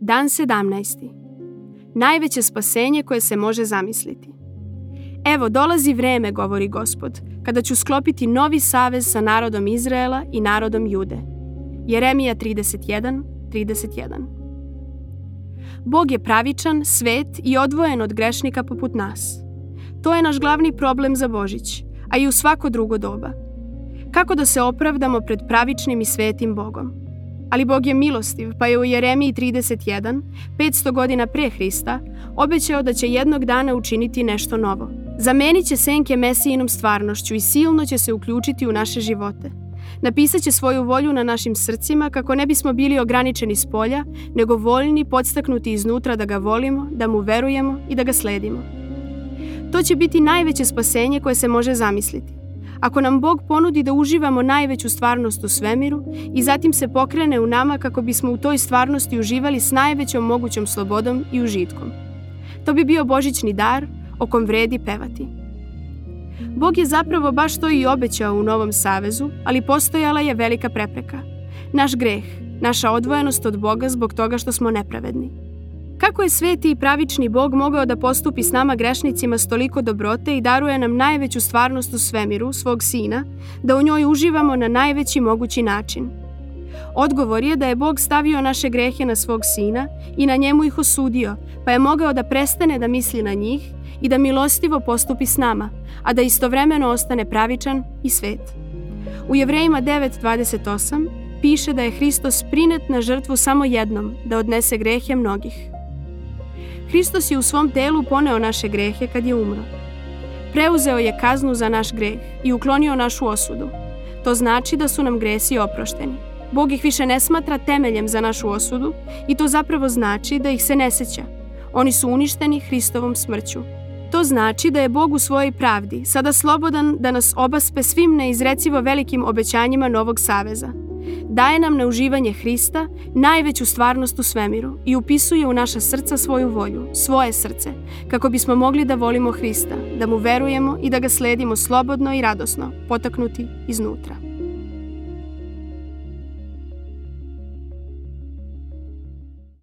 Dan 17. Najveće spasenje koje se može zamisliti. Evo, dolazi vreme, govori gospod, kada ću sklopiti novi savez sa narodom Izraela i narodom Jude. Jeremija 31, 31. Bog je pravičan, svet i odvojen od grešnika poput nas. To je naš glavni problem za Božić, a i u svako drugo doba. Kako da se opravdamo pred pravičnim i svetim Bogom? Ali Bog je milostiv, pa je u Jeremiji 31, 500 godina pre Hrista, obećao da će jednog dana učiniti nešto novo. Zamenit će senke mesijinom stvarnošću i silno će se uključiti u naše živote. Napisaće svoju volju na našim srcima kako ne bismo bili ograničeni s polja, nego voljni, podstaknuti iznutra da ga volimo, da mu verujemo i da ga sledimo. To će biti najveće spasenje koje se može zamisliti. Ako nam Bog ponudi da uživamo najveću stvarnost u svemiru i zatim se pokrene u nama kako bismo u toj stvarnosti uživali s najvećom mogućom slobodom i užitkom. To bi bio božićni dar o kom vredi pevati. Bog je zapravo baš to i obećao u Novom Savezu, ali postojala je velika prepreka. Naš greh, naša odvojenost od Boga zbog toga što smo nepravedni. Kako je sveti i pravični Bog mogao da postupi s nama grešnicima s toliko dobrote i daruje nam najveću stvarnost u svemiru, svog sina, da u njoj uživamo na najveći mogući način? Odgovor je da je Bog stavio naše grehe na svog sina i na njemu ih osudio, pa je mogao da prestane da misli na njih i da milostivo postupi s nama, a da istovremeno ostane pravičan i svet. U Jevrejima 9.28 piše da je Hristos prinet na žrtvu samo jednom, da odnese grehe mnogih. Hristos je u svom telu poneo naše grehe kad je umro. Preuzeo je kaznu za naš greh i uklonio našu osudu. To znači da su nam gresi oprošteni. Bog ih više ne smatra temeljem za našu osudu i to zapravo znači da ih se ne seća. Oni su uništeni Hristovom smrću. To znači da je Bog u svojoj pravdi sada slobodan da nas obaspe svim neizrecivo velikim obećanjima Novog Saveza – Daje nam na uživanje Hrista, najveću stvarnost u svemiru i upisuje u naša srca svoju volju, svoje srce, kako bismo mogli da volimo Hrista, da mu verujemo i da ga sledimo slobodno i radosno, potaknuti iznutra.